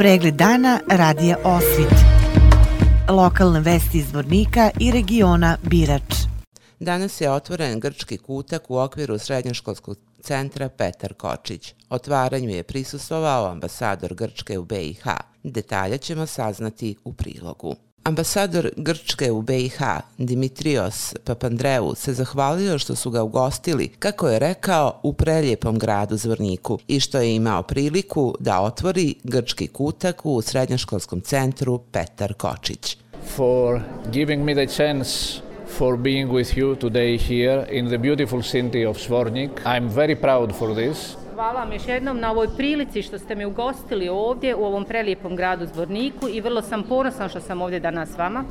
Pregled dana radija Osvit. Lokalne vesti iz Vornika i regiona Birač. Danas je otvoren grčki kutak u okviru srednjoškolskog centra Petar Kočić. Otvaranju je prisustovao ambasador Grčke u BiH. Detalje ćemo saznati u prilogu. Ambasador Grčke u BiH, Dimitrios Papandreou, se zahvalio što su ga ugostili, kako je rekao, u preljepom gradu Zvorniku i što je imao priliku da otvori grčki kutak u srednjoškolskom centru Petar Kočić. For giving me the chance for being with you today here in the beautiful city of Zvornik. I'm very proud for this. Hvala vam još jednom na ovoj prilici što ste me ugostili ovdje u ovom prelijepom gradu Zvorniku i vrlo sam ponosan što sam ovdje danas s vama.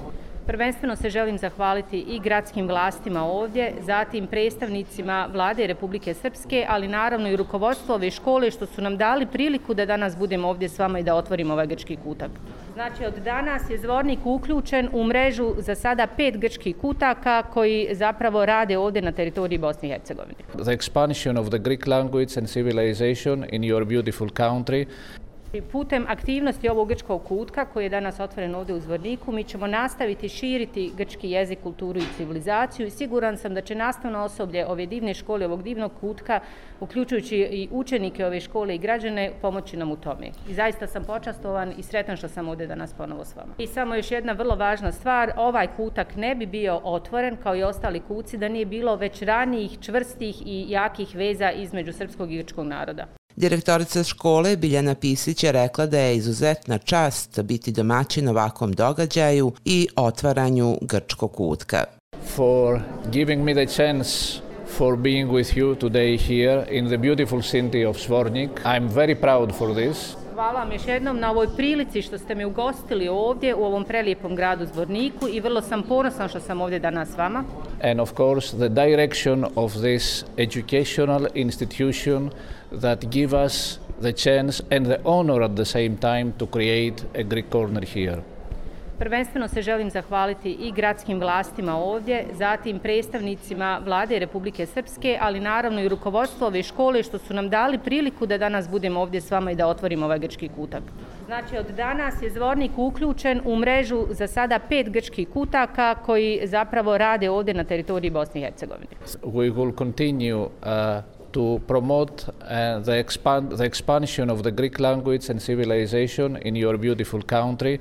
Prvenstveno se želim zahvaliti i gradskim vlastima ovdje, zatim predstavnicima vlade Republike Srpske, ali naravno i rukovodstvo ove škole što su nam dali priliku da danas budemo ovdje s vama i da otvorimo ovaj grčki kutak. Znači od danas je Zvornik uključen u mrežu za sada pet grčkih kutaka koji zapravo rade ovdje na teritoriji Bosne i Hercegovine. The expansion of the Greek language and civilization in your beautiful country Putem aktivnosti ovog grčkog kutka koji je danas otvoren ovdje u Zvorniku, mi ćemo nastaviti širiti grčki jezik, kulturu i civilizaciju i siguran sam da će nastavno osoblje ove divne škole, ovog divnog kutka, uključujući i učenike ove škole i građane, pomoći nam u tome. I zaista sam počastovan i sretan što sam ovdje danas ponovo s vama. I samo još jedna vrlo važna stvar, ovaj kutak ne bi bio otvoren kao i ostali kuci da nije bilo već ranijih, čvrstih i jakih veza između srpskog i grčkog naroda. Direktorica škole Biljana Pisić je rekla da je izuzetna čast biti domaćin ovakvom događaju i otvaranju grčkog kutka. For giving me the chance for being with you today here in the beautiful city of Svornik. I'm very proud for this. Hvala vam još jednom na ovoj prilici što ste me ugostili ovdje u ovom prelijepom gradu Zvorniku i vrlo sam ponosan što sam ovdje danas s vama. And of course the direction of this educational institution that give us the chance and the honor at the same time to create a Greek corner here. Prvenstveno se želim zahvaliti i gradskim vlastima ovdje, zatim predstavnicima vlade Republike Srpske, ali naravno i rukovodstvo ove škole što su nam dali priliku da danas budemo ovdje s vama i da otvorimo ovaj grčki kutak. Znači od danas je Zvornik uključen u mrežu za sada pet grčkih kutaka koji zapravo rade ovdje na teritoriji Bosne i Hercegovine. We will continue uh, to promote uh, the, expand, the expansion of the Greek language and civilization in your beautiful country.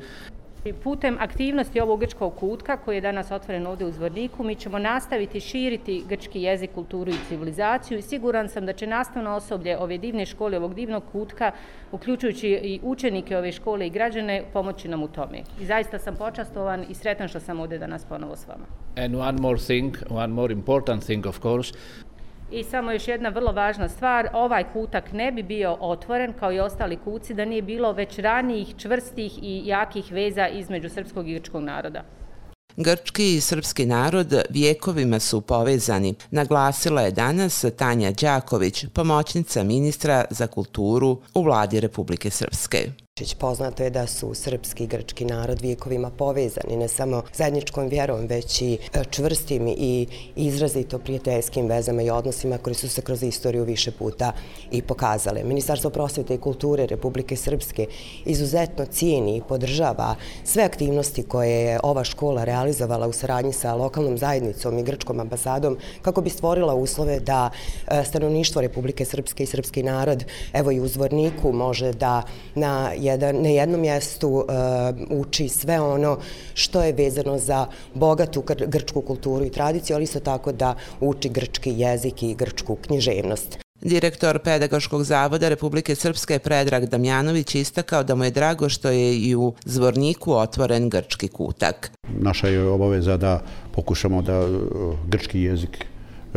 Putem aktivnosti ovog grčkog kutka koji je danas otvoren ovdje u Zvorniku, mi ćemo nastaviti širiti grčki jezik, kulturu i civilizaciju i siguran sam da će nastavno osoblje ove divne škole, ovog divnog kutka, uključujući i učenike ove škole i građane, pomoći nam u tome. I zaista sam počastovan i sretan što sam ovdje danas ponovo s vama. And one more thing, one more important thing of course, I samo još jedna vrlo važna stvar, ovaj kutak ne bi bio otvoren kao i ostali kuci da nije bilo već ranijih, čvrstih i jakih veza između srpskog i grčkog naroda. Grčki i srpski narod vijekovima su povezani, naglasila je danas Tanja Đaković, pomoćnica ministra za kulturu u vladi Republike Srpske. Poznato je da su srpski i grčki narod vijekovima povezani ne samo zajedničkom vjerom, već i e, čvrstim i izrazito prijateljskim vezama i odnosima koji su se kroz istoriju više puta i pokazale. Ministarstvo prosvjete i kulture Republike Srpske izuzetno cijeni i podržava sve aktivnosti koje je ova škola realizovala u saradnji sa lokalnom zajednicom i grčkom ambasadom kako bi stvorila uslove da e, stanovništvo Republike Srpske i srpski narod, evo i u Zvorniku, može da na jedan, na jednom mjestu uh, uči sve ono što je vezano za bogatu grčku kulturu i tradiciju, ali isto tako da uči grčki jezik i grčku književnost. Direktor Pedagoškog zavoda Republike Srpske Predrag Damjanović istakao da mu je drago što je i u Zvorniku otvoren grčki kutak. Naša je obaveza da pokušamo da uh, grčki jezik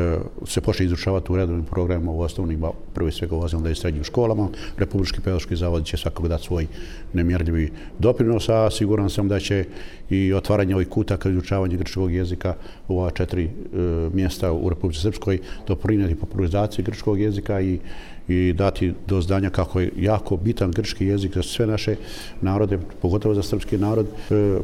E, se počne izučavati u redovnim programima u osnovnim, prvi svega u onda i srednjim školama. Republički pedagoški zavod će svakog dati svoj nemjerljivi doprinos, a siguran sam da će i otvaranje ovih kutaka izučavanje grčkog jezika u ova četiri e, mjesta u Republike Srpskoj doprinjati popularizaciji grčkog jezika i i dati do zdanja kako je jako bitan grčki jezik za sve naše narode, pogotovo za srpski narod, e,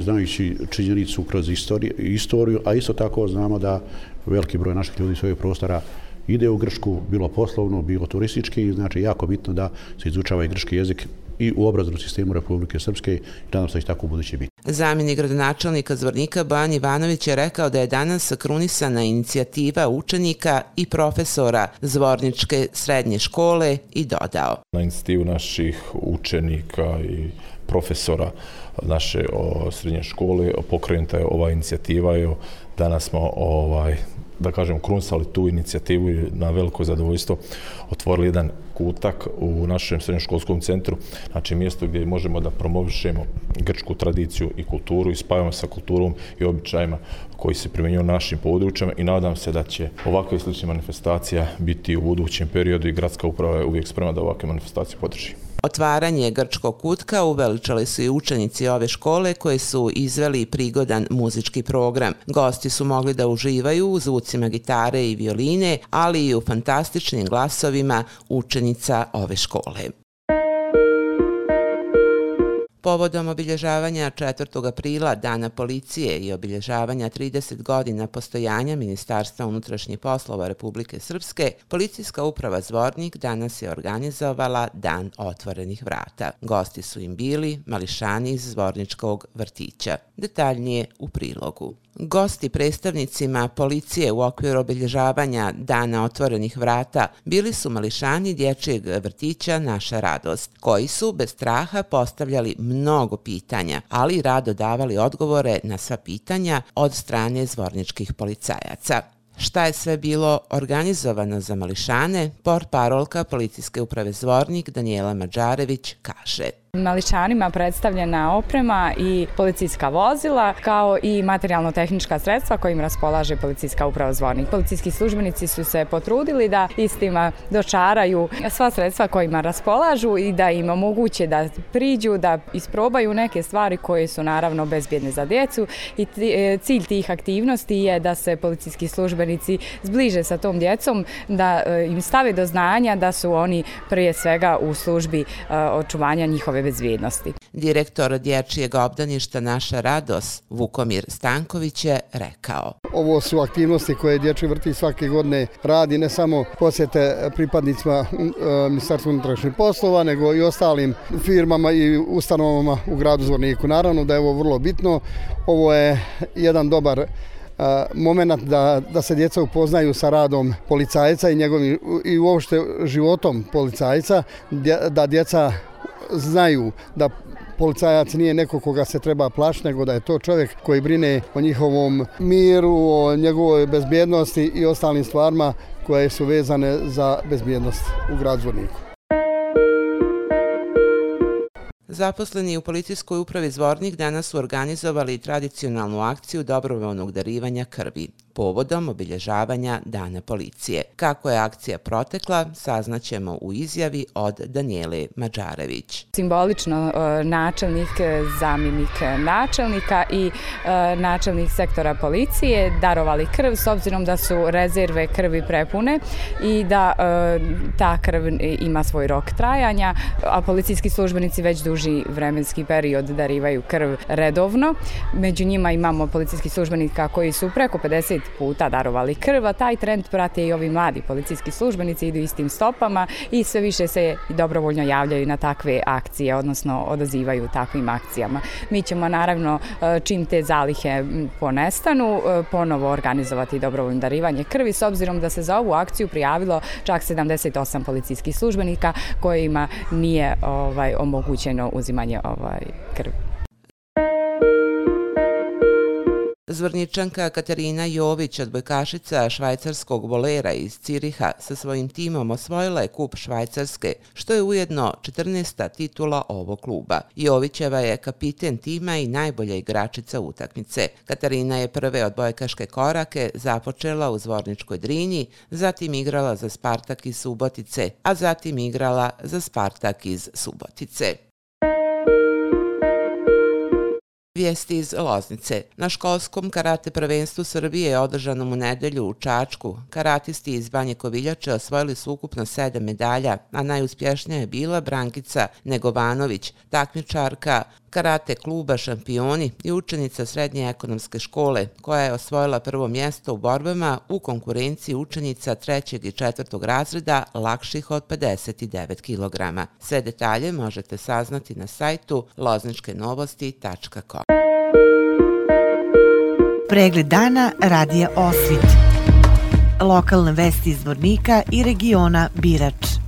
znajući činjenicu kroz istoriju, istoriju, a isto tako znamo da veliki broj naših ljudi svojeg prostora ide u Gršku, bilo poslovno, bilo turistički, znači jako bitno da se izučava i grški jezik i u obrazovnom sistemu Republike Srpske i nadam se da će tako u buduće biti. Zamjenik gradonačelnika Zvornika Bojan Ivanović je rekao da je danas krunisana inicijativa učenika i profesora Zvorničke srednje škole i dodao. Na inicijativu naših učenika i profesora naše srednje škole pokrenuta je ova inicijativa. Danas smo ovaj, da kažem, krunsali tu inicijativu i na veliko zadovoljstvo otvorili jedan kutak u našem srednjoškolskom centru, znači mjesto gdje možemo da promovišemo grčku tradiciju i kulturu i spajamo sa kulturom i običajima koji se primjenjuju na našim područjama i nadam se da će ovakve slične manifestacija biti u budućem periodu i gradska uprava je uvijek spremna da ovakve manifestacije podrži. Otvaranje grčkog kutka uveličali su i učenici ove škole koji su izveli prigodan muzički program. Gosti su mogli da uživaju u zvucima gitare i violine, ali i u fantastičnim glasovima učenica ove škole. Povodom obilježavanja 4. aprila Dana policije i obilježavanja 30 godina postojanja Ministarstva unutrašnjih poslova Republike Srpske, Policijska uprava Zvornik danas je organizovala Dan otvorenih vrata. Gosti su im bili mališani iz Zvorničkog vrtića. Detaljnije u prilogu. Gosti predstavnicima policije u okviru obilježavanja Dana otvorenih vrata bili su mališani dječjeg vrtića Naša radost, koji su bez straha postavljali mnogo mnogo pitanja, ali rado davali odgovore na sva pitanja od strane zvorničkih policajaca. Šta je sve bilo organizovano za mališane, por parolka Policijske uprave Zvornik Danijela Mađarević kaže – Maličanima predstavljena oprema i policijska vozila, kao i materijalno-tehnička sredstva kojim raspolaže policijska uprava Zvornik. Policijski službenici su se potrudili da istima dočaraju sva sredstva kojima raspolažu i da im omoguće da priđu, da isprobaju neke stvari koje su naravno bezbjedne za djecu. I e, cilj tih aktivnosti je da se policijski službenici zbliže sa tom djecom, da e, im stave do znanja da su oni prije svega u službi e, očuvanja njihove bezvijednosti. Direktor dječijeg obdaništa Naša Rados, Vukomir Stanković je rekao. Ovo su aktivnosti koje dječji vrti svake godine radi, ne samo posjete pripadnicima e, Ministarstva unutrašnjih poslova, nego i ostalim firmama i ustanovama u gradu Zvorniku. Naravno da je ovo vrlo bitno. Ovo je jedan dobar e, moment da, da se djeca upoznaju sa radom policajca i njegovim i uopšte životom policajca, da djeca znaju da policajac nije neko koga se treba plašiti, nego da je to čovjek koji brine o njihovom miru, o njegovoj bezbjednosti i ostalim stvarima koje su vezane za bezbjednost u grad Zvorniku. Zaposleni u policijskoj upravi Zvornik danas su organizovali tradicionalnu akciju dobrovoljnog darivanja krvi povodom obilježavanja Dana policije. Kako je akcija protekla, saznaćemo u izjavi od Danijele Mađarević. Simbolično e, načelnik, zamjenik načelnika i e, načelnik sektora policije darovali krv s obzirom da su rezerve krvi prepune i da e, ta krv ima svoj rok trajanja, a policijski službenici već duži vremenski period darivaju krv redovno. Među njima imamo policijski službenika koji su preko 50 puta darovali krva, taj trend prate i ovi mladi policijski službenici, idu istim stopama i sve više se dobrovoljno javljaju na takve akcije, odnosno odazivaju takvim akcijama. Mi ćemo naravno e, čim te zalihe ponestanu, e, ponovo organizovati dobrovoljno darivanje krvi, s obzirom da se za ovu akciju prijavilo čak 78 policijskih službenika kojima nije ovaj omogućeno uzimanje ovaj krvi. Zvorničanka Katarina Jović, odbojkašica švajcarskog volera iz Ciriha, sa svojim timom osvojila je kup Švajcarske, što je ujedno 14. titula ovog kluba. Jovićeva je kapiten tima i najbolja igračica utakmice. Katarina je prve odbojkaške korake započela u Zvorničkoj drini, zatim igrala za Spartak iz Subotice, a zatim igrala za Spartak iz Subotice. Vijesti iz Loznice. Na školskom karate prvenstvu Srbije je održanom u nedelju u Čačku. Karatisti iz Banje Koviljače osvojili su ukupno sedam medalja, a najuspješnija je bila Brankica Negovanović, takmičarka karate kluba šampioni i učenica srednje ekonomske škole koja je osvojila prvo mjesto u borbama u konkurenciji učenica trećeg i četvrtog razreda lakših od 59 kg. Sve detalje možete saznati na sajtu lozničkenovosti.com. Pregled dana radija Osvit. Lokalne vesti iz Vornika i regiona Birač.